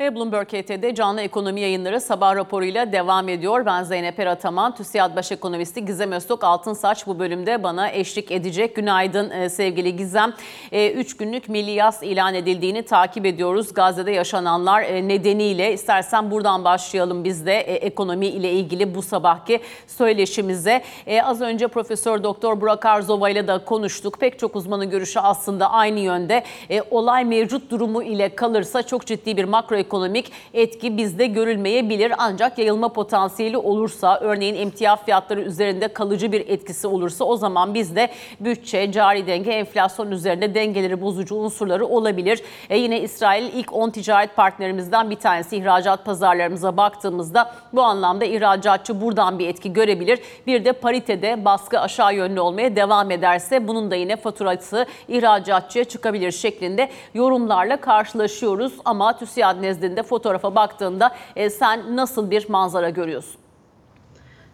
Ve Bloomberg HT'de canlı ekonomi yayınları sabah raporuyla devam ediyor. Ben Zeynep Erataman, TÜSİAD Baş Ekonomisti Gizem Öztok Altınsaç bu bölümde bana eşlik edecek. Günaydın e, sevgili Gizem. 3 e, günlük milli yas ilan edildiğini takip ediyoruz. Gazze'de yaşananlar e, nedeniyle istersen buradan başlayalım biz de ekonomi ile ilgili bu sabahki söyleşimize. Az önce Profesör Doktor Burak Arzova ile de konuştuk. Pek çok uzmanın görüşü aslında aynı yönde. Olay mevcut durumu ile kalırsa çok ciddi bir makro ekonomik etki bizde görülmeyebilir. Ancak yayılma potansiyeli olursa, örneğin emtia fiyatları üzerinde kalıcı bir etkisi olursa o zaman bizde bütçe, cari denge, enflasyon üzerinde dengeleri bozucu unsurları olabilir. E yine İsrail ilk 10 ticaret partnerimizden bir tanesi ihracat pazarlarımıza baktığımızda bu anlamda ihracatçı buradan bir etki görebilir. Bir de paritede baskı aşağı yönlü olmaya devam ederse bunun da yine faturası ihracatçıya çıkabilir şeklinde yorumlarla karşılaşıyoruz. Ama TÜSİAD nezdinde fotoğrafa baktığında e, sen nasıl bir manzara görüyorsun?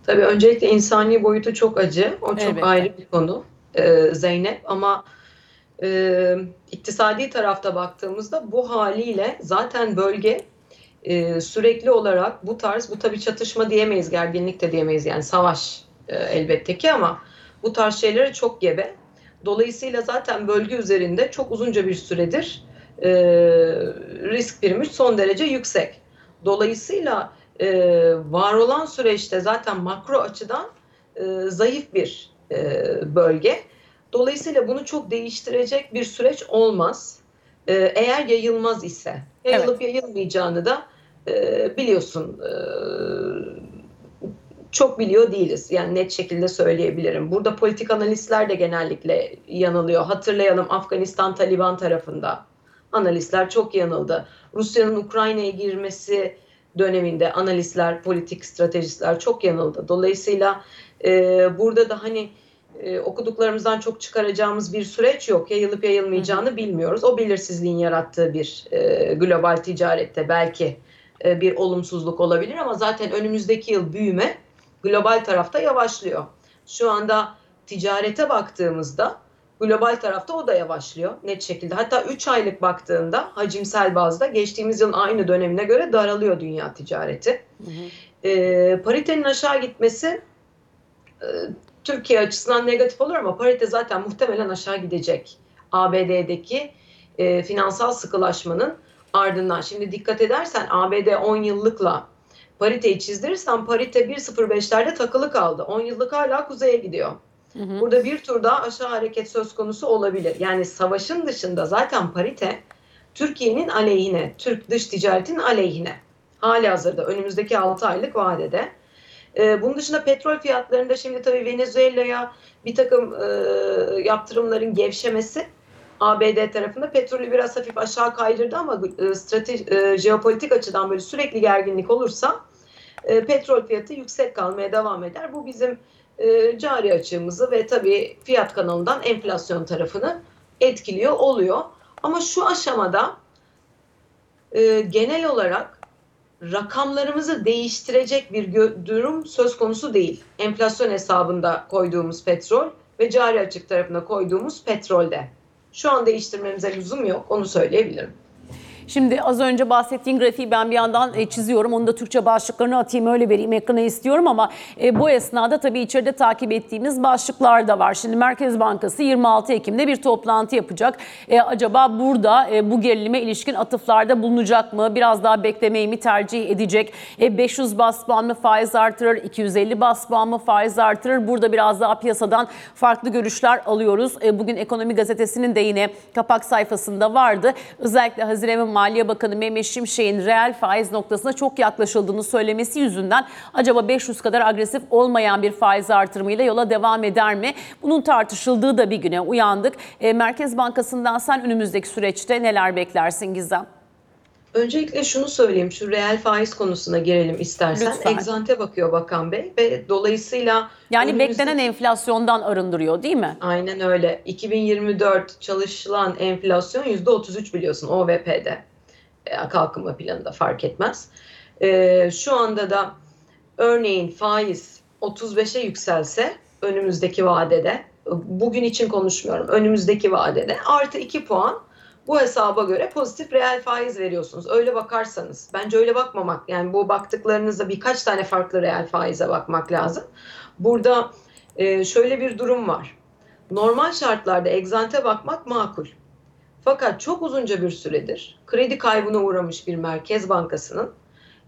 Tabii öncelikle insani boyutu çok acı. O çok Elbette. ayrı bir konu e, Zeynep ama e, iktisadi tarafta baktığımızda bu haliyle zaten bölge e, sürekli olarak bu tarz bu tabii çatışma diyemeyiz, gerginlik de diyemeyiz yani savaş e, elbette ki ama bu tarz şeylere çok gebe. Dolayısıyla zaten bölge üzerinde çok uzunca bir süredir e, risk primi son derece yüksek. Dolayısıyla e, var olan süreçte zaten makro açıdan e, zayıf bir e, bölge. Dolayısıyla bunu çok değiştirecek bir süreç olmaz. E, eğer yayılmaz ise, yayılıp evet. yayılmayacağını da e, biliyorsun. E, çok biliyor değiliz. Yani net şekilde söyleyebilirim. Burada politik analistler de genellikle yanılıyor. Hatırlayalım Afganistan Taliban tarafında analistler çok yanıldı. Rusya'nın Ukrayna'ya girmesi döneminde analistler, politik stratejistler çok yanıldı. Dolayısıyla e, burada da hani e, okuduklarımızdan çok çıkaracağımız bir süreç yok. Yayılıp yayılmayacağını hı bilmiyoruz. O belirsizliğin yarattığı bir e, global ticarette belki e, bir olumsuzluk olabilir ama zaten önümüzdeki yıl büyüme global tarafta yavaşlıyor. Şu anda ticarete baktığımızda global tarafta o da yavaşlıyor net şekilde. Hatta 3 aylık baktığında hacimsel bazda geçtiğimiz yılın aynı dönemine göre daralıyor dünya ticareti. Hı hı. E, paritenin aşağı gitmesi e, Türkiye açısından negatif olur ama parite zaten muhtemelen aşağı gidecek. ABD'deki e, finansal sıkılaşmanın ardından. Şimdi dikkat edersen ABD 10 yıllıkla pariteyi çizdirirsen parite 1.05'lerde takılı kaldı. 10 yıllık hala kuzeye gidiyor. Hı. Burada bir tur daha aşağı hareket söz konusu olabilir. Yani savaşın dışında zaten parite Türkiye'nin aleyhine, Türk dış ticaretin aleyhine. Hali hazırda önümüzdeki 6 aylık vadede. Ee, bunun dışında petrol fiyatlarında şimdi tabii Venezuela'ya bir takım e, yaptırımların gevşemesi ABD tarafında petrolü biraz hafif aşağı kaydırdı ama e, strateji, e, jeopolitik açıdan böyle sürekli gerginlik olursa e, petrol fiyatı yüksek kalmaya devam eder. Bu bizim e, cari açığımızı ve tabii fiyat kanalından enflasyon tarafını etkiliyor oluyor. Ama şu aşamada e, genel olarak rakamlarımızı değiştirecek bir durum söz konusu değil. Enflasyon hesabında koyduğumuz petrol ve cari açık tarafına koyduğumuz petrolde. Şu an değiştirmemize lüzum yok, onu söyleyebilirim. Şimdi az önce bahsettiğin grafiği ben bir yandan e, çiziyorum. Onu da Türkçe başlıklarını atayım öyle vereyim ekrana istiyorum ama e, bu esnada tabii içeride takip ettiğimiz başlıklar da var. Şimdi Merkez Bankası 26 Ekim'de bir toplantı yapacak. E, acaba burada bu gerilime ilişkin atıflarda bulunacak mı? Biraz daha beklemeyi mi tercih edecek? E, 500 bas puan mı faiz artırır? 250 bas puan mı faiz artırır? Burada biraz daha piyasadan farklı görüşler alıyoruz. Bugün Ekonomi Gazetesi'nin de yine kapak sayfasında vardı. Özellikle Haziran ve Maliye Bakanı Mehmet Şimşek'in reel faiz noktasına çok yaklaşıldığını söylemesi yüzünden acaba 500 kadar agresif olmayan bir faiz artırımıyla yola devam eder mi? Bunun tartışıldığı da bir güne uyandık. E, Merkez Bankası'ndan sen önümüzdeki süreçte neler beklersin Gizem? Öncelikle şunu söyleyeyim, şu reel faiz konusuna girelim istersen. Lütfen. Egzante bakıyor Bakan Bey ve dolayısıyla... Yani beklenen enflasyondan arındırıyor değil mi? Aynen öyle. 2024 çalışılan enflasyon %33 biliyorsun OVP'de kalkınma planında fark etmez. E, şu anda da örneğin faiz 35'e yükselse önümüzdeki vadede, bugün için konuşmuyorum, önümüzdeki vadede artı 2 puan Bu hesaba göre pozitif reel faiz veriyorsunuz. Öyle bakarsanız. Bence öyle bakmamak. Yani bu baktıklarınızda birkaç tane farklı reel faize bakmak lazım. Burada e, şöyle bir durum var. Normal şartlarda egzante bakmak makul. Fakat çok uzunca bir süredir kredi kaybına uğramış bir merkez bankasının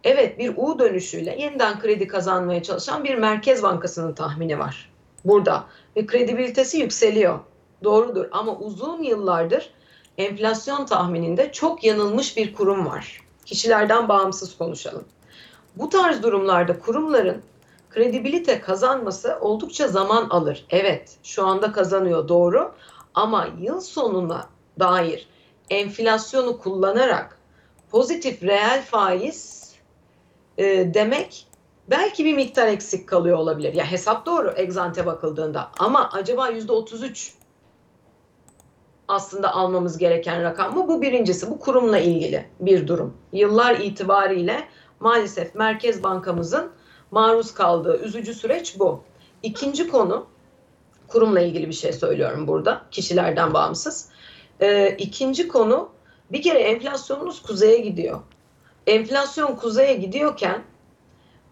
evet bir U dönüşüyle yeniden kredi kazanmaya çalışan bir merkez bankasının tahmini var burada ve kredibilitesi yükseliyor. Doğrudur ama uzun yıllardır enflasyon tahmininde çok yanılmış bir kurum var. Kişilerden bağımsız konuşalım. Bu tarz durumlarda kurumların kredibilite kazanması oldukça zaman alır. Evet, şu anda kazanıyor doğru ama yıl sonuna dair enflasyonu kullanarak pozitif reel faiz e, demek belki bir miktar eksik kalıyor olabilir. Ya hesap doğru egzante bakıldığında ama acaba yüzde 33 aslında almamız gereken rakam mı? Bu birincisi bu kurumla ilgili bir durum. Yıllar itibariyle maalesef Merkez Bankamızın maruz kaldığı üzücü süreç bu. İkinci konu kurumla ilgili bir şey söylüyorum burada kişilerden bağımsız. Ee, ikinci konu bir kere enflasyonumuz kuzeye gidiyor. Enflasyon kuzeye gidiyorken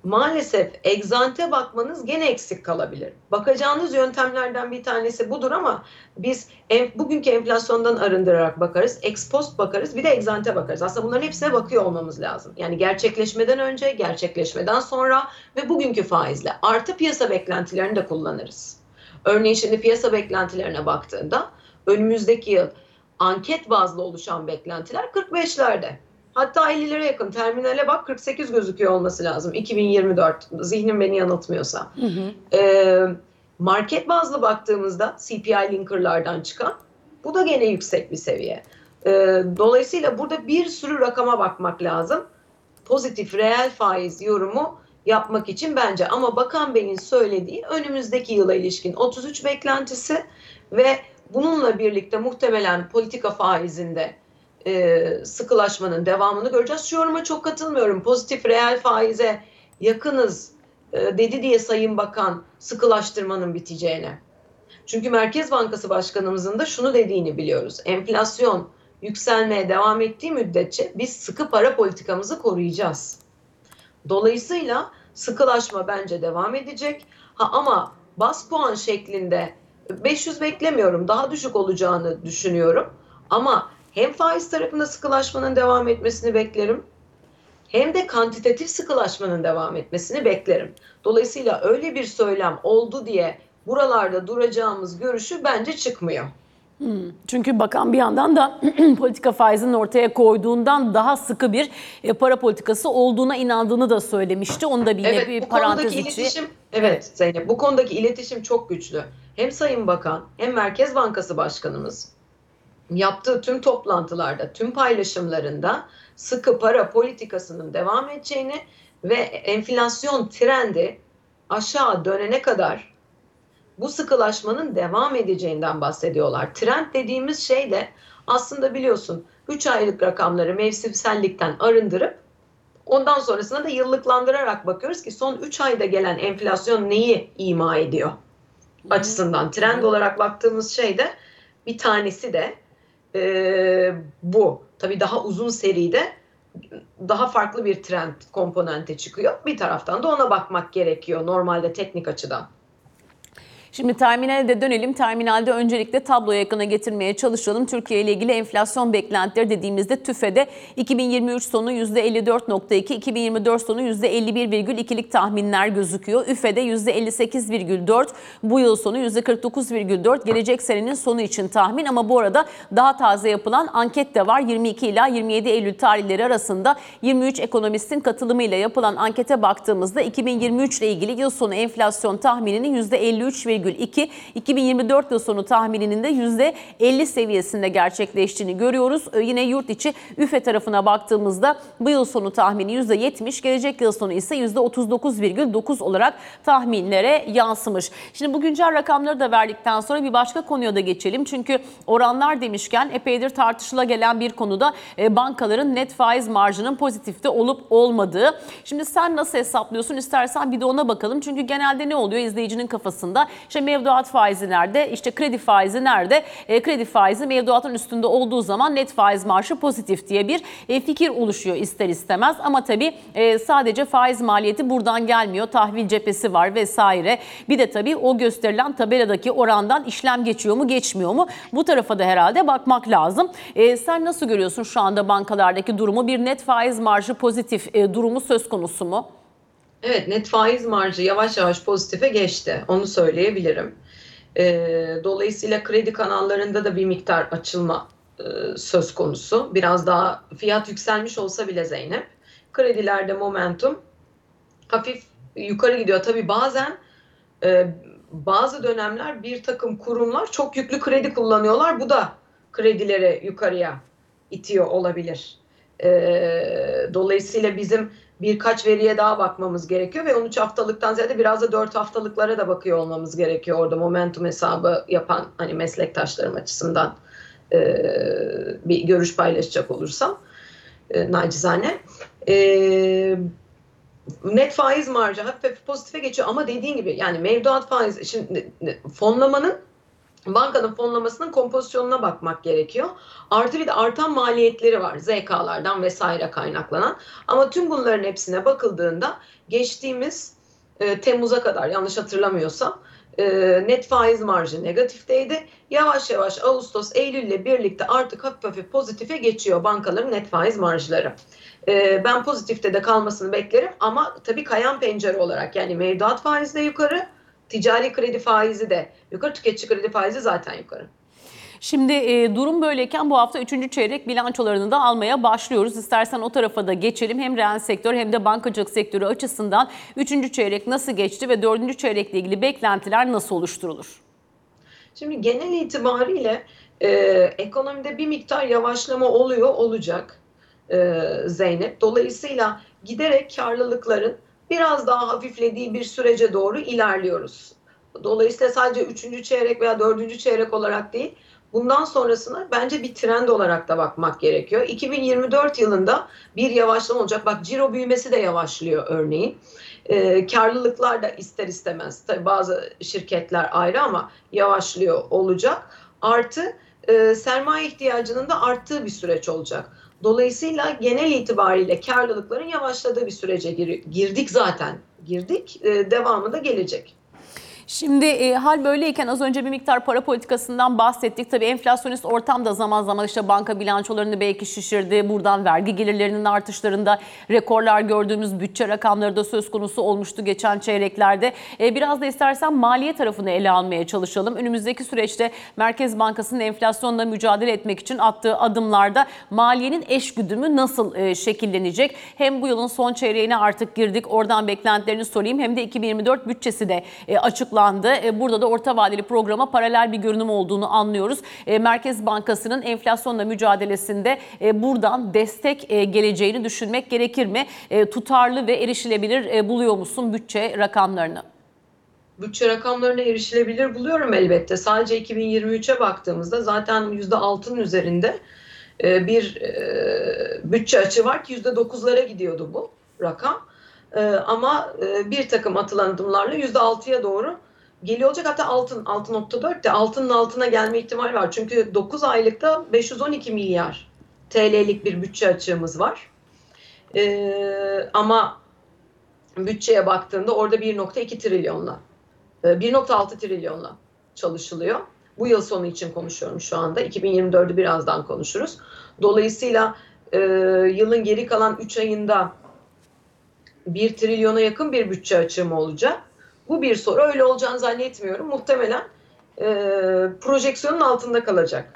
maalesef egzante bakmanız gene eksik kalabilir. Bakacağınız yöntemlerden bir tanesi budur ama biz en, bugünkü enflasyondan arındırarak bakarız, ex post bakarız, bir de egzante bakarız. Aslında bunların hepsine bakıyor olmamız lazım. Yani gerçekleşmeden önce, gerçekleşmeden sonra ve bugünkü faizle artı piyasa beklentilerini de kullanırız. Örneğin şimdi piyasa beklentilerine baktığında önümüzdeki yıl anket bazlı oluşan beklentiler 45'lerde. Hatta 50'lere yakın terminale bak 48 gözüküyor olması lazım 2024 zihnim beni yanıltmıyorsa. Hı hı. Ee, market bazlı baktığımızda CPI linkerlardan çıkan bu da gene yüksek bir seviye. Ee, dolayısıyla burada bir sürü rakama bakmak lazım. Pozitif reel faiz yorumu yapmak için bence ama Bakan Bey'in söylediği önümüzdeki yıla ilişkin 33 beklentisi ve bununla birlikte muhtemelen politika faizinde e, sıkılaşmanın devamını göreceğiz. Şu yoruma çok katılmıyorum. Pozitif reel faize yakınız e, dedi diye Sayın Bakan sıkılaştırmanın biteceğine. Çünkü Merkez Bankası Başkanımızın da şunu dediğini biliyoruz. Enflasyon yükselmeye devam ettiği müddetçe biz sıkı para politikamızı koruyacağız. Dolayısıyla sıkılaşma bence devam edecek. Ha ama bas puan şeklinde 500 beklemiyorum. Daha düşük olacağını düşünüyorum. Ama hem faiz tarafında sıkılaşmanın devam etmesini beklerim hem de kantitatif sıkılaşmanın devam etmesini beklerim. Dolayısıyla öyle bir söylem oldu diye buralarda duracağımız görüşü bence çıkmıyor. Hmm. Çünkü bakan bir yandan da politika faizinin ortaya koyduğundan daha sıkı bir e, para politikası olduğuna inandığını da söylemişti. Onu da bir evet, bir bu parantez konudaki içi. Iletişim, evet Zeynep bu konudaki iletişim çok güçlü. Hem Sayın Bakan hem Merkez Bankası Başkanımız yaptığı tüm toplantılarda, tüm paylaşımlarında sıkı para politikasının devam edeceğini ve enflasyon trendi aşağı dönene kadar bu sıkılaşmanın devam edeceğinden bahsediyorlar. Trend dediğimiz şey de aslında biliyorsun 3 aylık rakamları mevsimsellikten arındırıp ondan sonrasında da yıllıklandırarak bakıyoruz ki son 3 ayda gelen enflasyon neyi ima ediyor açısından. Trend olarak baktığımız şey de bir tanesi de e, bu. Tabii daha uzun seride daha farklı bir trend komponente çıkıyor. Bir taraftan da ona bakmak gerekiyor normalde teknik açıdan. Şimdi terminale de dönelim. Terminalde öncelikle tabloya yakına getirmeye çalışalım. Türkiye ile ilgili enflasyon beklentileri dediğimizde TÜFE'de 2023 sonu %54.2, 2024 sonu %51,2'lik tahminler gözüküyor. ÜFE'de %58,4, bu yıl sonu %49,4 gelecek senenin sonu için tahmin ama bu arada daha taze yapılan anket de var. 22 ila 27 Eylül tarihleri arasında 23 ekonomistin katılımıyla yapılan ankete baktığımızda 2023 ile ilgili yıl sonu enflasyon tahmininin %53,2 %1,2, 2024 yıl sonu tahmininin de %50 seviyesinde gerçekleştiğini görüyoruz. Ee, yine yurt içi üfe tarafına baktığımızda bu yıl sonu tahmini %70, gelecek yıl sonu ise %39,9 olarak tahminlere yansımış. Şimdi bu güncel rakamları da verdikten sonra bir başka konuya da geçelim. Çünkü oranlar demişken epeydir tartışıla gelen bir konuda e, bankaların net faiz marjının pozitifte olup olmadığı. Şimdi sen nasıl hesaplıyorsun? İstersen bir de ona bakalım. Çünkü genelde ne oluyor izleyicinin kafasında? İşte mevduat faizi nerede? İşte kredi faizi nerede? E, kredi faizi mevduatın üstünde olduğu zaman net faiz marşı pozitif diye bir e, fikir oluşuyor ister istemez. Ama tabii e, sadece faiz maliyeti buradan gelmiyor. Tahvil cephesi var vesaire. Bir de tabii o gösterilen tabeladaki orandan işlem geçiyor mu geçmiyor mu? Bu tarafa da herhalde bakmak lazım. E, sen nasıl görüyorsun şu anda bankalardaki durumu? Bir net faiz marjı pozitif e, durumu söz konusu mu? Evet net faiz marjı yavaş yavaş pozitife geçti. Onu söyleyebilirim. E, dolayısıyla kredi kanallarında da bir miktar açılma e, söz konusu. Biraz daha fiyat yükselmiş olsa bile Zeynep. Kredilerde momentum hafif yukarı gidiyor. Tabii bazen e, bazı dönemler bir takım kurumlar çok yüklü kredi kullanıyorlar. Bu da kredileri yukarıya itiyor olabilir. E, dolayısıyla bizim birkaç veriye daha bakmamız gerekiyor ve 13 haftalıktan ziyade biraz da 4 haftalıklara da bakıyor olmamız gerekiyor orada momentum hesabı yapan hani meslektaşlarım açısından e, bir görüş paylaşacak olursam e, nacizane. E, net faiz marjı hafif pozitife geçiyor ama dediğin gibi yani mevduat faizi şimdi fonlamanın bankanın fonlamasının kompozisyonuna bakmak gerekiyor. Artı bir de artan maliyetleri var ZK'lardan vesaire kaynaklanan. Ama tüm bunların hepsine bakıldığında geçtiğimiz e, Temmuz'a kadar yanlış hatırlamıyorsam e, net faiz marjı negatifteydi. Yavaş yavaş Ağustos, Eylül ile birlikte artık hafif hafif pozitife geçiyor bankaların net faiz marjları. E, ben pozitifte de kalmasını beklerim ama tabii kayan pencere olarak yani mevduat faizi de yukarı, ticari kredi faizi de yukarı, tüketici kredi faizi zaten yukarı. Şimdi e, durum böyleyken bu hafta 3. çeyrek bilançolarını da almaya başlıyoruz. İstersen o tarafa da geçelim. Hem reel sektör hem de bankacılık sektörü açısından 3. çeyrek nasıl geçti ve 4. çeyrekle ilgili beklentiler nasıl oluşturulur? Şimdi genel itibariyle e, ekonomide bir miktar yavaşlama oluyor, olacak e, Zeynep. Dolayısıyla giderek karlılıkların biraz daha hafiflediği bir sürece doğru ilerliyoruz. Dolayısıyla sadece 3. çeyrek veya 4. çeyrek olarak değil, bundan sonrasına bence bir trend olarak da bakmak gerekiyor. 2024 yılında bir yavaşlama olacak. Bak ciro büyümesi de yavaşlıyor örneğin. E, karlılıklar da ister istemez. Tabii bazı şirketler ayrı ama yavaşlıyor olacak. Artı e, sermaye ihtiyacının da arttığı bir süreç olacak. Dolayısıyla genel itibariyle karlılıkların yavaşladığı bir sürece gir girdik zaten. Girdik. Devamı da gelecek. Şimdi e, hal böyleyken az önce bir miktar para politikasından bahsettik. Tabii enflasyonist ortamda zaman zaman işte banka bilançolarını belki şişirdi. Buradan vergi gelirlerinin artışlarında rekorlar gördüğümüz bütçe rakamları da söz konusu olmuştu geçen çeyreklerde. E, biraz da istersen maliye tarafını ele almaya çalışalım. Önümüzdeki süreçte Merkez Bankası'nın enflasyonla mücadele etmek için attığı adımlarda maliyenin eş güdümü nasıl e, şekillenecek? Hem bu yılın son çeyreğine artık girdik. Oradan beklentilerini sorayım. Hem de 2024 bütçesi de e, açıklandı açıklandı. E, burada da orta vadeli programa paralel bir görünüm olduğunu anlıyoruz. E, Merkez Bankası'nın enflasyonla mücadelesinde e, buradan destek geleceğini düşünmek gerekir mi? Tutarlı ve erişilebilir buluyor musun bütçe rakamlarını? bütçe rakamlarına erişilebilir buluyorum elbette. Sadece 2023'e baktığımızda zaten %6'ın üzerinde bir bütçe açı var ki %9'lara gidiyordu bu rakam. Ama bir takım atılan adımlarla %6'ya doğru geliyor olacak. Hatta altın 6.4 de altının altına gelme ihtimali var. Çünkü 9 aylıkta 512 milyar TL'lik bir bütçe açığımız var. Ee, ama bütçeye baktığında orada 1.2 trilyonla 1.6 e, trilyonla çalışılıyor. Bu yıl sonu için konuşuyorum şu anda. 2024'ü birazdan konuşuruz. Dolayısıyla e, yılın geri kalan 3 ayında 1 trilyona yakın bir bütçe açığım olacak. Bu bir soru. Öyle olacağını zannetmiyorum. Muhtemelen e, projeksiyonun altında kalacak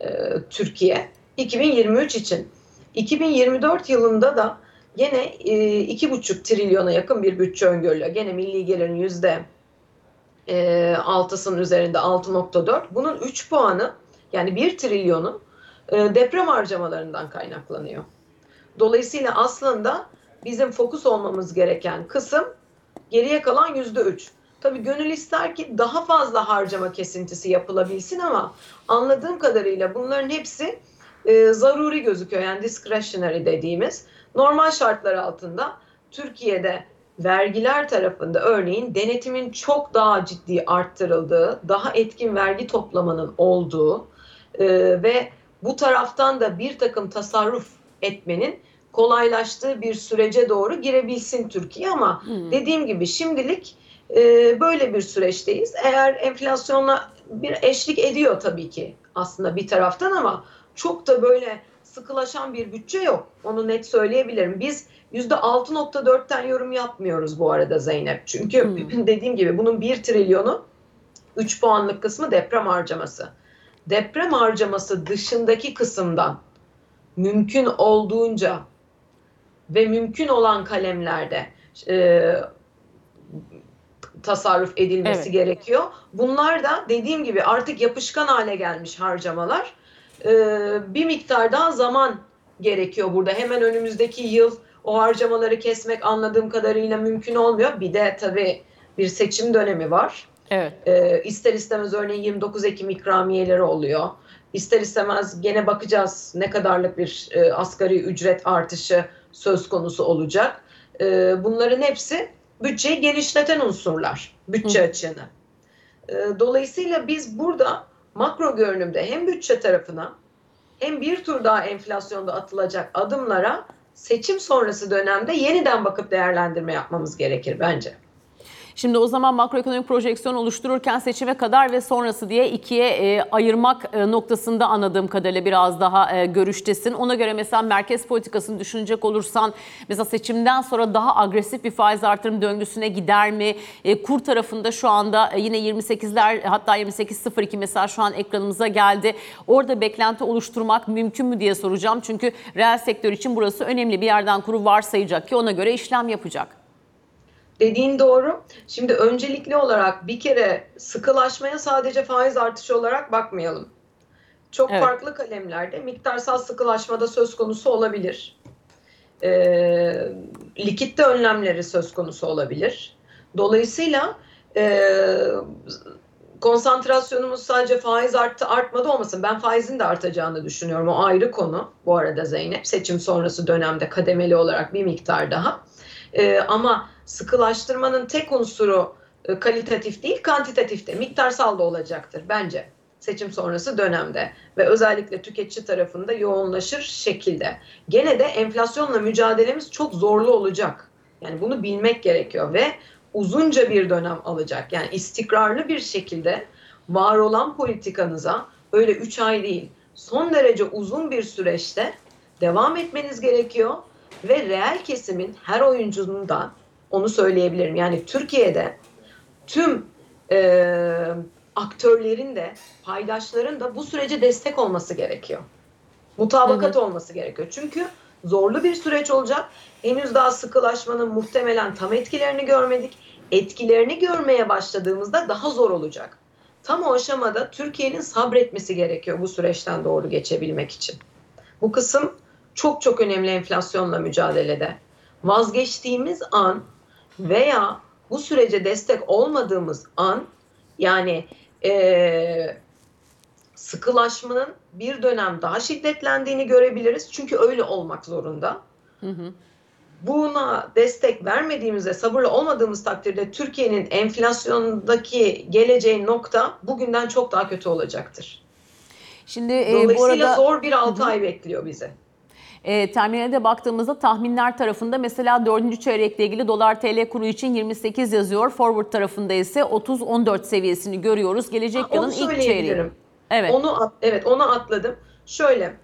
e, Türkiye 2023 için. 2024 yılında da gene e, iki buçuk trilyona yakın bir bütçe öngörülüyor. Gene milli gelirin yüzde e, üzerinde 6.4. Bunun 3 puanı yani 1 trilyonu e, deprem harcamalarından kaynaklanıyor. Dolayısıyla aslında bizim fokus olmamız gereken kısım Geriye kalan yüzde üç. Tabii gönül ister ki daha fazla harcama kesintisi yapılabilsin ama anladığım kadarıyla bunların hepsi e, zaruri gözüküyor. Yani discretionary dediğimiz normal şartlar altında Türkiye'de vergiler tarafında örneğin denetimin çok daha ciddi arttırıldığı, daha etkin vergi toplamanın olduğu e, ve bu taraftan da bir takım tasarruf etmenin kolaylaştığı bir sürece doğru girebilsin Türkiye ama hmm. dediğim gibi şimdilik e, böyle bir süreçteyiz. Eğer enflasyonla bir eşlik ediyor tabii ki aslında bir taraftan ama çok da böyle sıkılaşan bir bütçe yok. Onu net söyleyebilirim. Biz %6.4'ten yorum yapmıyoruz bu arada Zeynep. Çünkü hmm. dediğim gibi bunun 1 trilyonu 3 puanlık kısmı deprem harcaması. Deprem harcaması dışındaki kısımdan mümkün olduğunca ve mümkün olan kalemlerde e, tasarruf edilmesi evet. gerekiyor. Bunlar da dediğim gibi artık yapışkan hale gelmiş harcamalar. E, bir miktar daha zaman gerekiyor burada. Hemen önümüzdeki yıl o harcamaları kesmek anladığım kadarıyla mümkün olmuyor. Bir de tabii bir seçim dönemi var. Evet. E, ister istemez örneğin 29 Ekim ikramiyeleri oluyor. İster istemez gene bakacağız ne kadarlık bir e, asgari ücret artışı söz konusu olacak. E, bunların hepsi bütçeyi genişleten unsurlar, bütçe Hı. açığını. E, dolayısıyla biz burada makro görünümde hem bütçe tarafına hem bir tur daha enflasyonda atılacak adımlara seçim sonrası dönemde yeniden bakıp değerlendirme yapmamız gerekir bence. Şimdi o zaman makroekonomik projeksiyon oluştururken seçime kadar ve sonrası diye ikiye e, ayırmak e, noktasında anladığım kadarıyla biraz daha e, görüştesin. Ona göre mesela merkez politikasını düşünecek olursan mesela seçimden sonra daha agresif bir faiz artırım döngüsüne gider mi? E, kur tarafında şu anda e, yine 28'ler hatta 28.02 mesela şu an ekranımıza geldi. Orada beklenti oluşturmak mümkün mü diye soracağım. Çünkü reel sektör için burası önemli bir yerden kuru varsayacak ki ona göre işlem yapacak. Dediğin doğru. Şimdi öncelikli olarak bir kere sıkılaşmaya sadece faiz artışı olarak bakmayalım. Çok evet. farklı kalemlerde miktarsal sıkılaşmada söz konusu olabilir. E, likitte önlemleri söz konusu olabilir. Dolayısıyla e, konsantrasyonumuz sadece faiz arttı artmadı olmasın. Ben faizin de artacağını düşünüyorum. O ayrı konu bu arada Zeynep. Seçim sonrası dönemde kademeli olarak bir miktar daha. E, ama sıkılaştırmanın tek unsuru e, kalitatif değil kantitatif de miktarsal da olacaktır bence seçim sonrası dönemde ve özellikle tüketici tarafında yoğunlaşır şekilde. Gene de enflasyonla mücadelemiz çok zorlu olacak. Yani bunu bilmek gerekiyor ve uzunca bir dönem alacak. Yani istikrarlı bir şekilde var olan politikanıza öyle 3 ay değil son derece uzun bir süreçte devam etmeniz gerekiyor ve reel kesimin her oyuncundan onu söyleyebilirim. Yani Türkiye'de tüm e, aktörlerin de paydaşların da bu sürece destek olması gerekiyor. Mutabakat hı hı. olması gerekiyor. Çünkü zorlu bir süreç olacak. Henüz daha sıkılaşmanın muhtemelen tam etkilerini görmedik. Etkilerini görmeye başladığımızda daha zor olacak. Tam o aşamada Türkiye'nin sabretmesi gerekiyor bu süreçten doğru geçebilmek için. Bu kısım çok çok önemli enflasyonla mücadelede. Vazgeçtiğimiz an veya bu sürece destek olmadığımız an yani e, sıkılaşmanın bir dönem daha şiddetlendiğini görebiliriz. Çünkü öyle olmak zorunda. Hı hı. Buna destek vermediğimizde, sabırlı olmadığımız takdirde Türkiye'nin enflasyondaki geleceği nokta bugünden çok daha kötü olacaktır. Şimdi e, Dolayısıyla bu arada... zor bir 6 ay bekliyor bize. E, terminale de baktığımızda tahminler tarafında mesela 4. çeyrekle ilgili dolar TL kuru için 28 yazıyor. Forward tarafında ise 30-14 seviyesini görüyoruz. Gelecek ha, yılın ilk çeyreği. Evet. Onu evet onu atladım. Şöyle.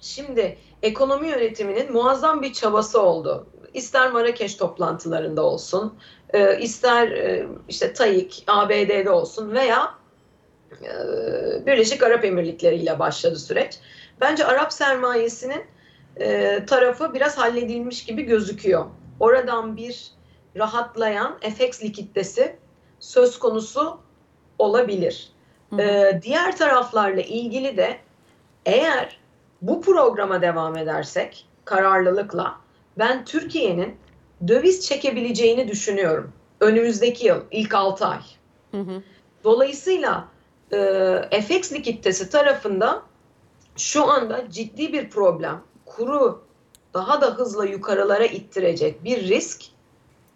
Şimdi ekonomi yönetiminin muazzam bir çabası oldu. İster Marrakeş toplantılarında olsun, e, ister e, işte TAİK, ABD'de olsun veya e, Birleşik Arap Emirlikleri ile başladı süreç. Bence Arap sermayesinin e, tarafı biraz halledilmiş gibi gözüküyor. Oradan bir rahatlayan FX likiditesi söz konusu olabilir. Hı hı. E, diğer taraflarla ilgili de eğer bu programa devam edersek kararlılıkla ben Türkiye'nin döviz çekebileceğini düşünüyorum. Önümüzdeki yıl ilk 6 ay. Hı hı. Dolayısıyla e, FX likiditesi tarafında şu anda ciddi bir problem kuru daha da hızla yukarılara ittirecek bir risk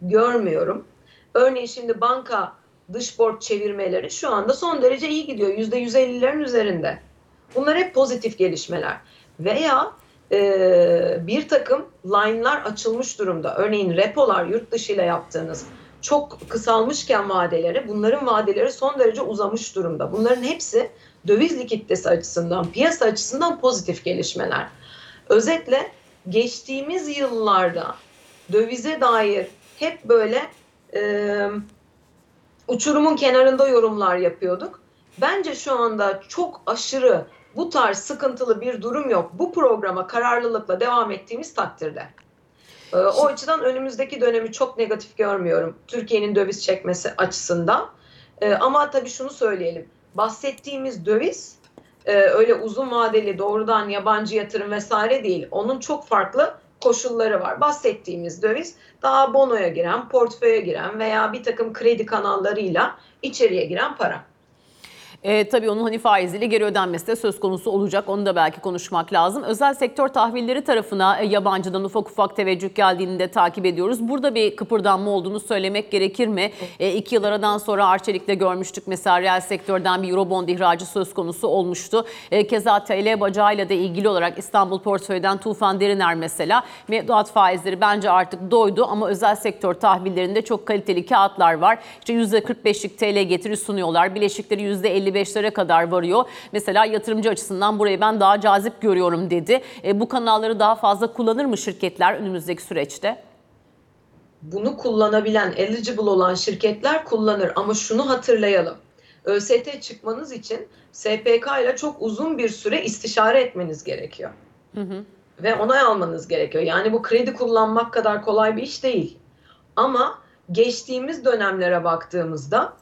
görmüyorum. Örneğin şimdi banka dış borç çevirmeleri şu anda son derece iyi gidiyor. %150'lerin üzerinde. Bunlar hep pozitif gelişmeler. Veya e, bir takım line'lar açılmış durumda. Örneğin repolar yurt dışı ile yaptığınız çok kısalmışken vadeleri bunların vadeleri son derece uzamış durumda. Bunların hepsi döviz likiditesi açısından, piyasa açısından pozitif gelişmeler. Özetle geçtiğimiz yıllarda dövize dair hep böyle e, uçurumun kenarında yorumlar yapıyorduk. Bence şu anda çok aşırı bu tarz sıkıntılı bir durum yok. Bu programa kararlılıkla devam ettiğimiz takdirde. Ee, o açıdan önümüzdeki dönemi çok negatif görmüyorum. Türkiye'nin döviz çekmesi açısından. Ee, ama tabii şunu söyleyelim. Bahsettiğimiz döviz e, öyle uzun vadeli doğrudan yabancı yatırım vesaire değil. Onun çok farklı koşulları var. Bahsettiğimiz döviz daha bonoya giren, portföye giren veya bir takım kredi kanallarıyla içeriye giren para. E, tabii onun hani faiziyle geri ödenmesi de söz konusu olacak. Onu da belki konuşmak lazım. Özel sektör tahvilleri tarafına e, yabancıdan ufak ufak teveccüh geldiğini de takip ediyoruz. Burada bir kıpırdanma olduğunu söylemek gerekir mi? E, iki yıl aradan sonra Arçelik'te görmüştük. Mesela reel sektörden bir Eurobond ihracı söz konusu olmuştu. E, keza TL bacağıyla da ilgili olarak İstanbul portföyden Tufan Deriner mesela mevduat faizleri bence artık doydu ama özel sektör tahvillerinde çok kaliteli kağıtlar var. İşte %45'lik TL getiri sunuyorlar. Bileşikleri %50 %55'lere kadar varıyor. Mesela yatırımcı açısından burayı ben daha cazip görüyorum dedi. E, bu kanalları daha fazla kullanır mı şirketler önümüzdeki süreçte? Bunu kullanabilen, eligible olan şirketler kullanır ama şunu hatırlayalım. ÖST çıkmanız için SPK ile çok uzun bir süre istişare etmeniz gerekiyor. Hı hı. Ve onay almanız gerekiyor. Yani bu kredi kullanmak kadar kolay bir iş değil. Ama geçtiğimiz dönemlere baktığımızda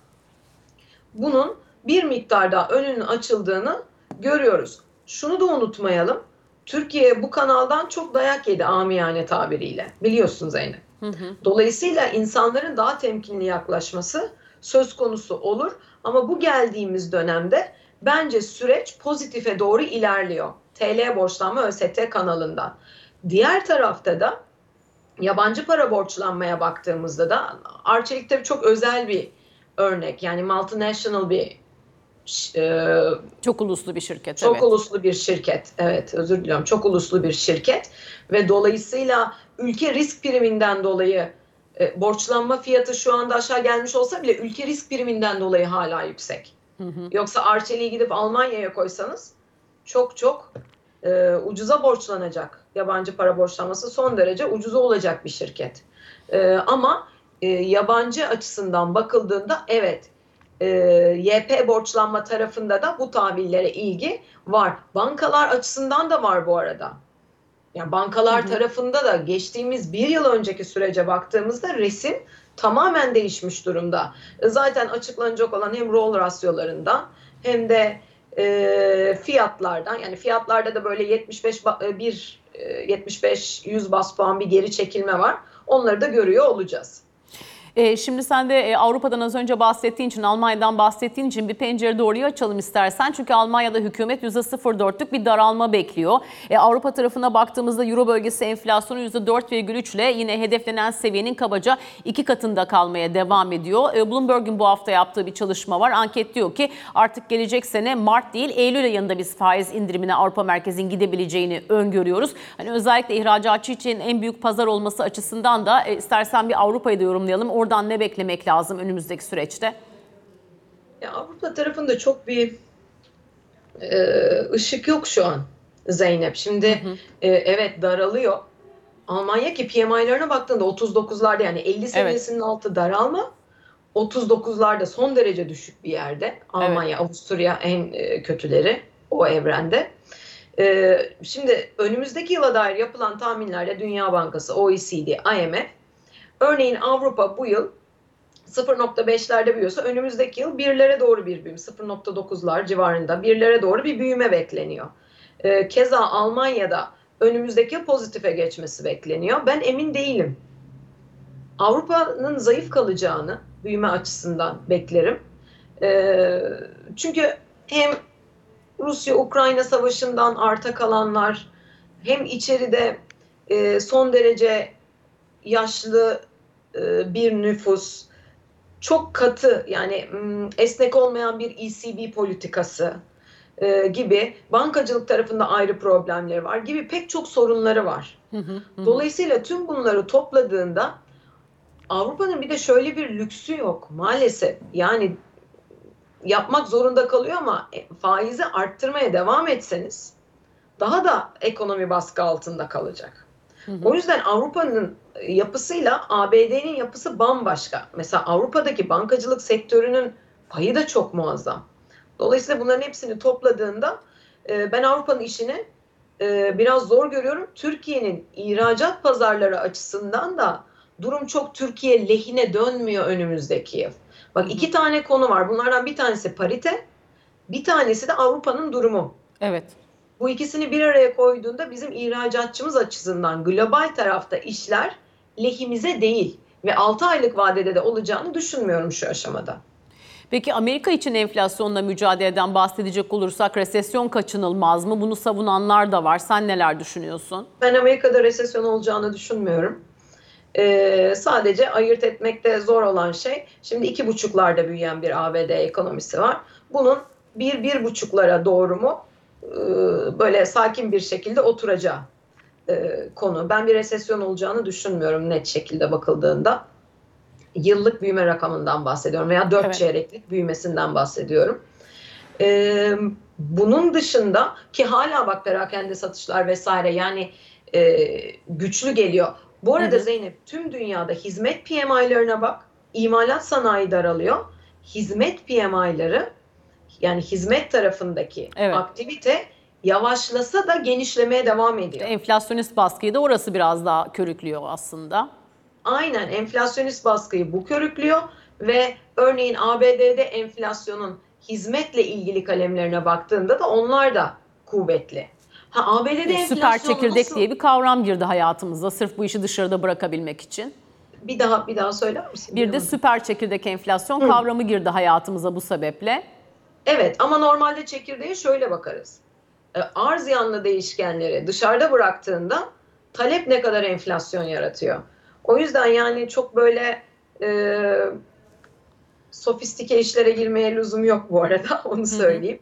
bunun bir miktarda önünün açıldığını görüyoruz. Şunu da unutmayalım. Türkiye bu kanaldan çok dayak yedi amiyane tabiriyle. Biliyorsun Zeynep. Hı hı. Dolayısıyla insanların daha temkinli yaklaşması söz konusu olur. Ama bu geldiğimiz dönemde bence süreç pozitife doğru ilerliyor. TL borçlanma ÖST kanalından. Diğer tarafta da yabancı para borçlanmaya baktığımızda da Arçelik tabii çok özel bir örnek. Yani multinational bir e, çok uluslu bir şirket. Çok evet. uluslu bir şirket. Evet, özür diliyorum. Çok uluslu bir şirket ve dolayısıyla ülke risk priminden dolayı e, borçlanma fiyatı şu anda aşağı gelmiş olsa bile ülke risk priminden dolayı hala yüksek. Hı hı. Yoksa Arçelik'i gidip Almanya'ya koysanız çok çok e, ucuza borçlanacak. Yabancı para borçlanması son derece ucuza olacak bir şirket. E, ama e, yabancı açısından bakıldığında evet e, YP borçlanma tarafında da bu tahvillere ilgi var. Bankalar açısından da var bu arada. Yani bankalar hı hı. tarafında da geçtiğimiz bir yıl önceki sürece baktığımızda resim tamamen değişmiş durumda. Zaten açıklanacak olan hem rol rasyolarından hem de e, fiyatlardan yani fiyatlarda da böyle 75 bir 75 100 bas puan bir geri çekilme var. Onları da görüyor olacağız. E, şimdi sen de e, Avrupa'dan az önce bahsettiğin için, Almanya'dan bahsettiğin için bir pencere doğruyu açalım istersen. Çünkü Almanya'da hükümet %0.4'lük bir daralma bekliyor. E, Avrupa tarafına baktığımızda Euro bölgesi enflasyonu %4,3 ile yine hedeflenen seviyenin kabaca iki katında kalmaya devam ediyor. E, Bloomberg'un bu hafta yaptığı bir çalışma var. Anket diyor ki artık gelecek sene Mart değil Eylül ayında biz faiz indirimine Avrupa Merkezi'nin gidebileceğini öngörüyoruz. Hani özellikle ihracatçı için en büyük pazar olması açısından da istersen bir Avrupa'yı da yorumlayalım. Orada Oradan ne beklemek lazım önümüzdeki süreçte? Ya Avrupa tarafında çok bir e, ışık yok şu an Zeynep. Şimdi hı hı. E, evet daralıyor. Almanya ki PMI'lerine baktığında 39'larda yani 50 seviyesinin evet. altı daralma. 39'larda son derece düşük bir yerde. Almanya, evet. Avusturya en e, kötüleri o evrende. E, şimdi önümüzdeki yıla dair yapılan tahminlerle Dünya Bankası, OECD, IMF Örneğin Avrupa bu yıl 0.5'lerde büyüyorsa önümüzdeki yıl birlere doğru bir büyüme, 0.9'lar civarında birlere doğru bir büyüme bekleniyor. Ee, keza Almanya'da önümüzdeki yıl pozitife geçmesi bekleniyor. Ben emin değilim. Avrupa'nın zayıf kalacağını büyüme açısından beklerim. Ee, çünkü hem Rusya-Ukrayna savaşından arta kalanlar hem içeride e, son derece yaşlı e, bir nüfus, çok katı yani esnek olmayan bir ECB politikası e, gibi bankacılık tarafında ayrı problemleri var gibi pek çok sorunları var. Dolayısıyla tüm bunları topladığında Avrupa'nın bir de şöyle bir lüksü yok maalesef. Yani yapmak zorunda kalıyor ama e, faizi arttırmaya devam etseniz daha da ekonomi baskı altında kalacak. Hı hı. O yüzden Avrupa'nın yapısıyla ABD'nin yapısı bambaşka. Mesela Avrupa'daki bankacılık sektörünün payı da çok muazzam. Dolayısıyla bunların hepsini topladığında e, ben Avrupa'nın işini e, biraz zor görüyorum. Türkiye'nin ihracat pazarları açısından da durum çok Türkiye lehine dönmüyor önümüzdeki yıl. Bak iki tane konu var. Bunlardan bir tanesi parite, bir tanesi de Avrupa'nın durumu. Evet. Bu ikisini bir araya koyduğunda bizim ihracatçımız açısından global tarafta işler lehimize değil ve 6 aylık vadede de olacağını düşünmüyorum şu aşamada. Peki Amerika için enflasyonla mücadeleden bahsedecek olursak resesyon kaçınılmaz mı? Bunu savunanlar da var. Sen neler düşünüyorsun? Ben Amerika'da resesyon olacağını düşünmüyorum. Ee, sadece ayırt etmekte zor olan şey şimdi iki buçuklarda büyüyen bir ABD ekonomisi var. Bunun bir bir buçuklara doğru mu böyle sakin bir şekilde oturacağı e, konu. Ben bir resesyon olacağını düşünmüyorum net şekilde bakıldığında. Yıllık büyüme rakamından bahsediyorum veya dört evet. çeyreklik büyümesinden bahsediyorum. E, bunun dışında ki hala bak perakende satışlar vesaire yani e, güçlü geliyor. Bu arada hı hı. Zeynep tüm dünyada hizmet PMI'larına bak. İmalat sanayi daralıyor. Hizmet PMI'ları yani hizmet tarafındaki evet. aktivite yavaşlasa da genişlemeye devam ediyor. Enflasyonist baskıyı da orası biraz daha körüklüyor aslında. Aynen enflasyonist baskıyı bu körüklüyor ve örneğin ABD'de enflasyonun hizmetle ilgili kalemlerine baktığında da onlar da kuvvetli. Ha ABD'de enflasyon Süper çekirdek nasıl? diye bir kavram girdi hayatımıza sırf bu işi dışarıda bırakabilmek için. Bir daha bir daha söyler misin? Bir de süper çekirdek enflasyon Hı. kavramı girdi hayatımıza bu sebeple. Evet ama normalde çekirdeğe şöyle bakarız. E, arz yanlı değişkenleri dışarıda bıraktığında talep ne kadar enflasyon yaratıyor. O yüzden yani çok böyle e, sofistike işlere girmeye lüzum yok bu arada onu söyleyeyim.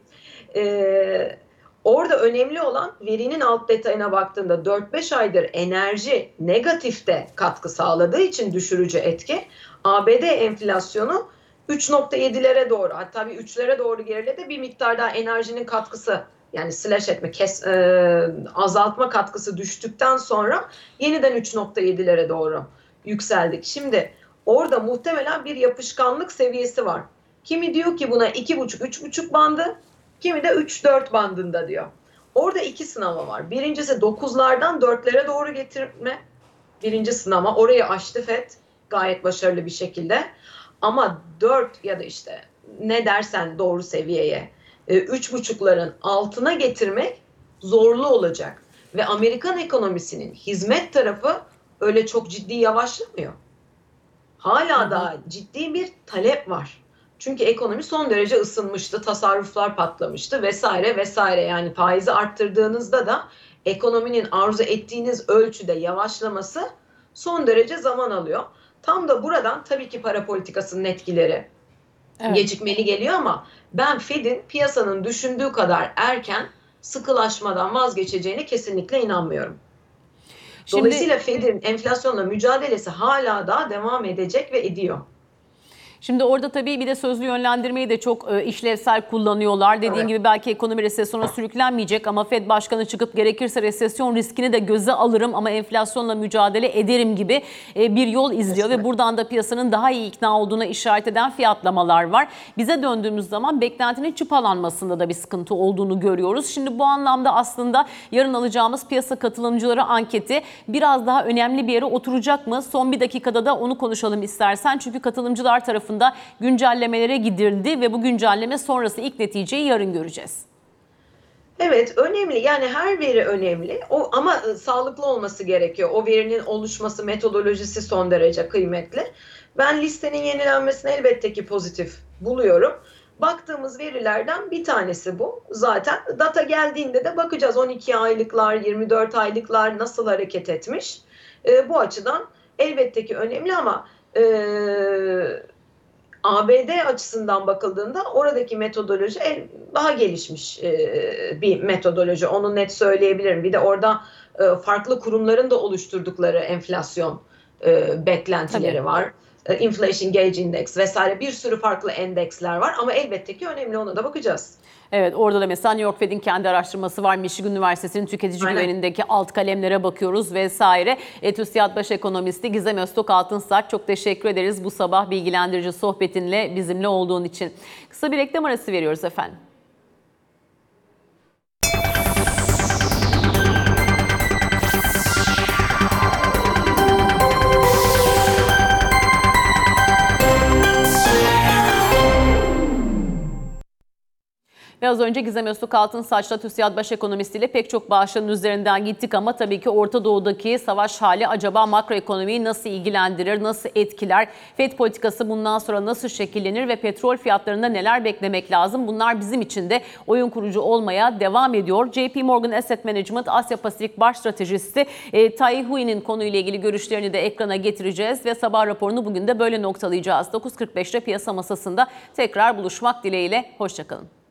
E, orada önemli olan verinin alt detayına baktığında 4-5 aydır enerji negatifte katkı sağladığı için düşürücü etki. ABD enflasyonu 3.7'lere doğru hatta bir 3'lere doğru geriledi bir miktar daha enerjinin katkısı yani slash etme, kes, e, azaltma katkısı düştükten sonra yeniden 3.7'lere doğru yükseldik. Şimdi orada muhtemelen bir yapışkanlık seviyesi var. Kimi diyor ki buna 2.5-3.5 bandı, kimi de 3-4 bandında diyor. Orada iki sınava var. Birincisi 9'lardan 4'lere doğru getirme. Birinci sınama. Orayı aştı FED gayet başarılı bir şekilde. Ama 4 ya da işte ne dersen doğru seviyeye e, üç buçukların altına getirmek zorlu olacak. Ve Amerikan ekonomisinin hizmet tarafı öyle çok ciddi yavaşlamıyor. Hala da ciddi bir talep var. Çünkü ekonomi son derece ısınmıştı, tasarruflar patlamıştı vesaire vesaire. Yani faizi arttırdığınızda da ekonominin arzu ettiğiniz ölçüde yavaşlaması son derece zaman alıyor. Tam da buradan tabii ki para politikasının etkileri evet. gecikmeli geliyor ama ben Fed'in piyasanın düşündüğü kadar erken sıkılaşmadan vazgeçeceğine kesinlikle inanmıyorum. Dolayısıyla Şimdi, Fed'in enflasyonla mücadelesi hala daha devam edecek ve ediyor. Şimdi orada tabii bir de sözlü yönlendirmeyi de çok e, işlevsel kullanıyorlar. Dediğin evet. gibi belki ekonomi resesyona sürüklenmeyecek ama Fed başkanı çıkıp gerekirse resesyon riskini de göze alırım ama enflasyonla mücadele ederim gibi e, bir yol izliyor Kesinlikle. ve buradan da piyasanın daha iyi ikna olduğuna işaret eden fiyatlamalar var. Bize döndüğümüz zaman beklentinin çıpalanmasında da bir sıkıntı olduğunu görüyoruz. Şimdi bu anlamda aslında yarın alacağımız piyasa katılımcıları anketi biraz daha önemli bir yere oturacak mı? Son bir dakikada da onu konuşalım istersen. Çünkü katılımcılar tarafından tarafında güncellemelere gidildi ve bu güncelleme sonrası ilk neticeyi yarın göreceğiz. Evet önemli yani her veri önemli o ama ıı, sağlıklı olması gerekiyor. O verinin oluşması metodolojisi son derece kıymetli. Ben listenin yenilenmesini elbette ki pozitif buluyorum. Baktığımız verilerden bir tanesi bu. Zaten data geldiğinde de bakacağız 12 aylıklar, 24 aylıklar nasıl hareket etmiş. E, bu açıdan elbette ki önemli ama e, ABD açısından bakıldığında oradaki metodoloji daha gelişmiş e, bir metodoloji. Onu net söyleyebilirim. Bir de orada e, farklı kurumların da oluşturdukları enflasyon e, beklentileri Tabii. var. E, Inflation Gauge Index vesaire bir sürü farklı endeksler var ama elbette ki önemli ona da bakacağız. Evet orada da mesela New York Fed'in kendi araştırması var. Michigan Üniversitesi'nin tüketici Aynen. güvenindeki alt kalemlere bakıyoruz vesaire. TÜSİAD Baş Ekonomisti Gizem Öztok Altınsaç çok teşekkür ederiz bu sabah bilgilendirici sohbetinle bizimle olduğun için. Kısa bir reklam arası veriyoruz efendim. Ve az önce Gizem Öztürk Altın Saç'la TÜSİAD Baş Ekonomisti ile pek çok bağışların üzerinden gittik ama tabii ki Orta Doğu'daki savaş hali acaba makroekonomiyi nasıl ilgilendirir, nasıl etkiler? FED politikası bundan sonra nasıl şekillenir ve petrol fiyatlarında neler beklemek lazım? Bunlar bizim için de oyun kurucu olmaya devam ediyor. JP Morgan Asset Management Asya Pasifik Baş Stratejisti e, Tai Hui'nin konuyla ilgili görüşlerini de ekrana getireceğiz ve sabah raporunu bugün de böyle noktalayacağız. 9.45'te piyasa masasında tekrar buluşmak dileğiyle. Hoşçakalın.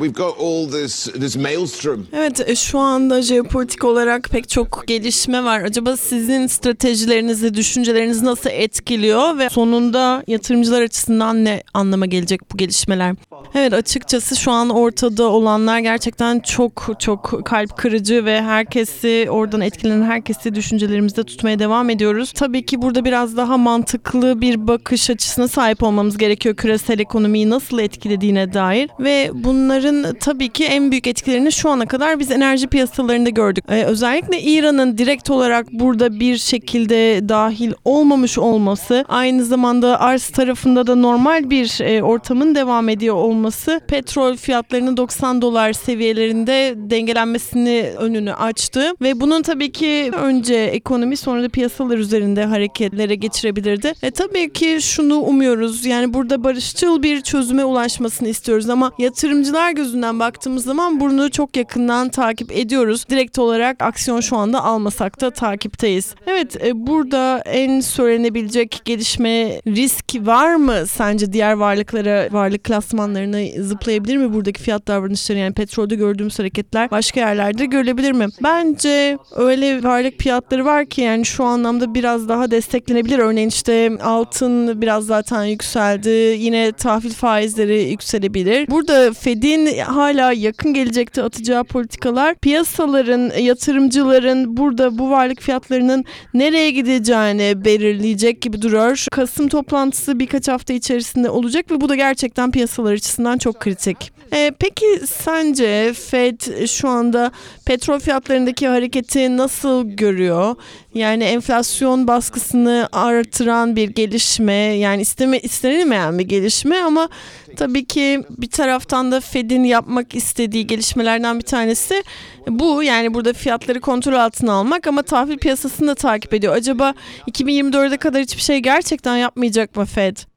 We've got all this, this maelstrom. Evet e, şu anda jeopolitik olarak pek çok gelişme var. Acaba sizin stratejilerinizi, düşüncelerinizi nasıl etkiliyor ve sonunda yatırımcılar açısından ne anlama gelecek bu gelişmeler? Evet açıkçası şu an ortada olanlar gerçekten çok çok kalp kırıcı ve herkesi oradan etkilenen herkesi düşüncelerimizde tutmaya devam ediyoruz. Tabii ki burada biraz daha mantıklı bir bakış açısına sahip olmamız gerekiyor küresel ekonomiyi nasıl etkilediğine dair ve bunların Bunların tabii ki en büyük etkilerini şu ana kadar biz enerji piyasalarında gördük. Ee, özellikle İran'ın direkt olarak burada bir şekilde dahil olmamış olması, aynı zamanda arz tarafında da normal bir e, ortamın devam ediyor olması petrol fiyatlarının 90 dolar seviyelerinde dengelenmesini önünü açtı ve bunun tabii ki önce ekonomi sonra da piyasalar üzerinde hareketlere geçirebilirdi. E tabii ki şunu umuyoruz yani burada barışçıl bir çözüme ulaşmasını istiyoruz ama yatırımcılar gözünden baktığımız zaman bunu çok yakından takip ediyoruz. Direkt olarak aksiyon şu anda almasak da takipteyiz. Evet e, burada en söylenebilecek gelişme risk var mı sence diğer varlıklara, varlık klasmanlarına zıplayabilir mi buradaki fiyat davranışları yani petrolde gördüğümüz hareketler başka yerlerde görülebilir mi? Bence öyle varlık fiyatları var ki yani şu anlamda biraz daha desteklenebilir. Örneğin işte altın biraz zaten yükseldi. Yine tahvil faizleri yükselebilir. Burada Fed'in hala yakın gelecekte atacağı politikalar piyasaların, yatırımcıların burada bu varlık fiyatlarının nereye gideceğini belirleyecek gibi duruyor. Kasım toplantısı birkaç hafta içerisinde olacak ve bu da gerçekten piyasalar açısından çok kritik. Ee, peki sence Fed şu anda petrol fiyatlarındaki hareketi nasıl görüyor? Yani enflasyon baskısını artıran bir gelişme, yani isteme, istenilmeyen bir gelişme ama tabii ki bir taraftan da Fed'in yapmak istediği gelişmelerden bir tanesi bu. Yani burada fiyatları kontrol altına almak ama tahvil piyasasını da takip ediyor. Acaba 2024'e kadar hiçbir şey gerçekten yapmayacak mı Fed?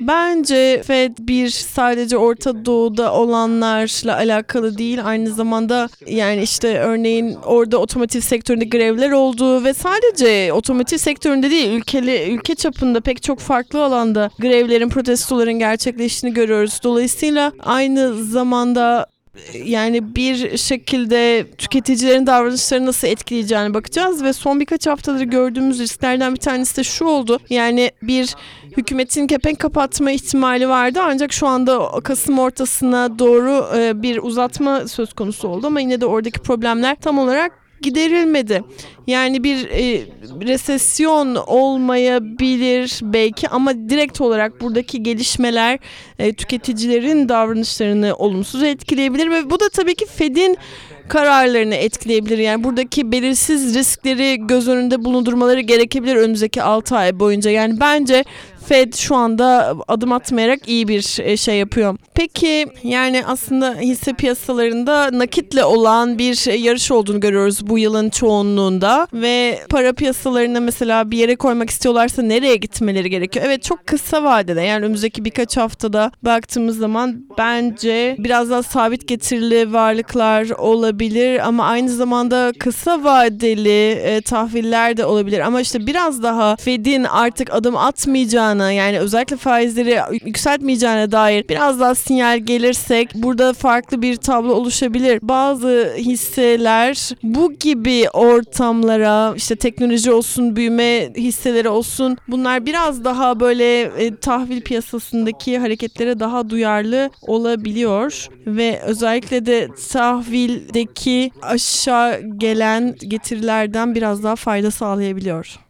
Bence FED bir sadece Orta Doğu'da olanlarla alakalı değil aynı zamanda yani işte örneğin orada otomotiv sektöründe grevler oldu ve sadece otomotiv sektöründe değil ülkeli ülke çapında pek çok farklı alanda grevlerin protestoların gerçekleştiğini görüyoruz. Dolayısıyla aynı zamanda yani bir şekilde tüketicilerin davranışları nasıl etkileyeceğini bakacağız ve son birkaç haftadır gördüğümüz risklerden bir tanesi de şu oldu. Yani bir hükümetin kepenk kapatma ihtimali vardı ancak şu anda Kasım ortasına doğru e, bir uzatma söz konusu oldu ama yine de oradaki problemler tam olarak giderilmedi. Yani bir e, resesyon olmayabilir belki ama direkt olarak buradaki gelişmeler e, tüketicilerin davranışlarını olumsuz etkileyebilir ve bu da tabii ki Fed'in kararlarını etkileyebilir. Yani buradaki belirsiz riskleri göz önünde bulundurmaları gerekebilir önümüzdeki 6 ay boyunca. Yani bence Fed şu anda adım atmayarak iyi bir e, şey yapıyor. Peki yani aslında hisse piyasalarında nakitle olan bir yarış olduğunu görüyoruz bu yılın çoğunluğunda ve para piyasalarına mesela bir yere koymak istiyorlarsa nereye gitmeleri gerekiyor? Evet çok kısa vadede yani önümüzdeki birkaç haftada baktığımız zaman bence biraz daha sabit getirili varlıklar olabilir ama aynı zamanda kısa vadeli e, tahviller de olabilir ama işte biraz daha Fed'in artık adım atmayacağına yani özellikle faizleri yükseltmeyeceğine dair biraz daha sinyal gelirsek burada farklı bir tablo oluşabilir. Bazı hisseler bu gibi ortamlara işte teknoloji olsun büyüme hisseleri olsun bunlar biraz daha böyle e, tahvil piyasasındaki hareketlere daha duyarlı olabiliyor ve özellikle de tahvildeki aşağı gelen getirilerden biraz daha fayda sağlayabiliyor.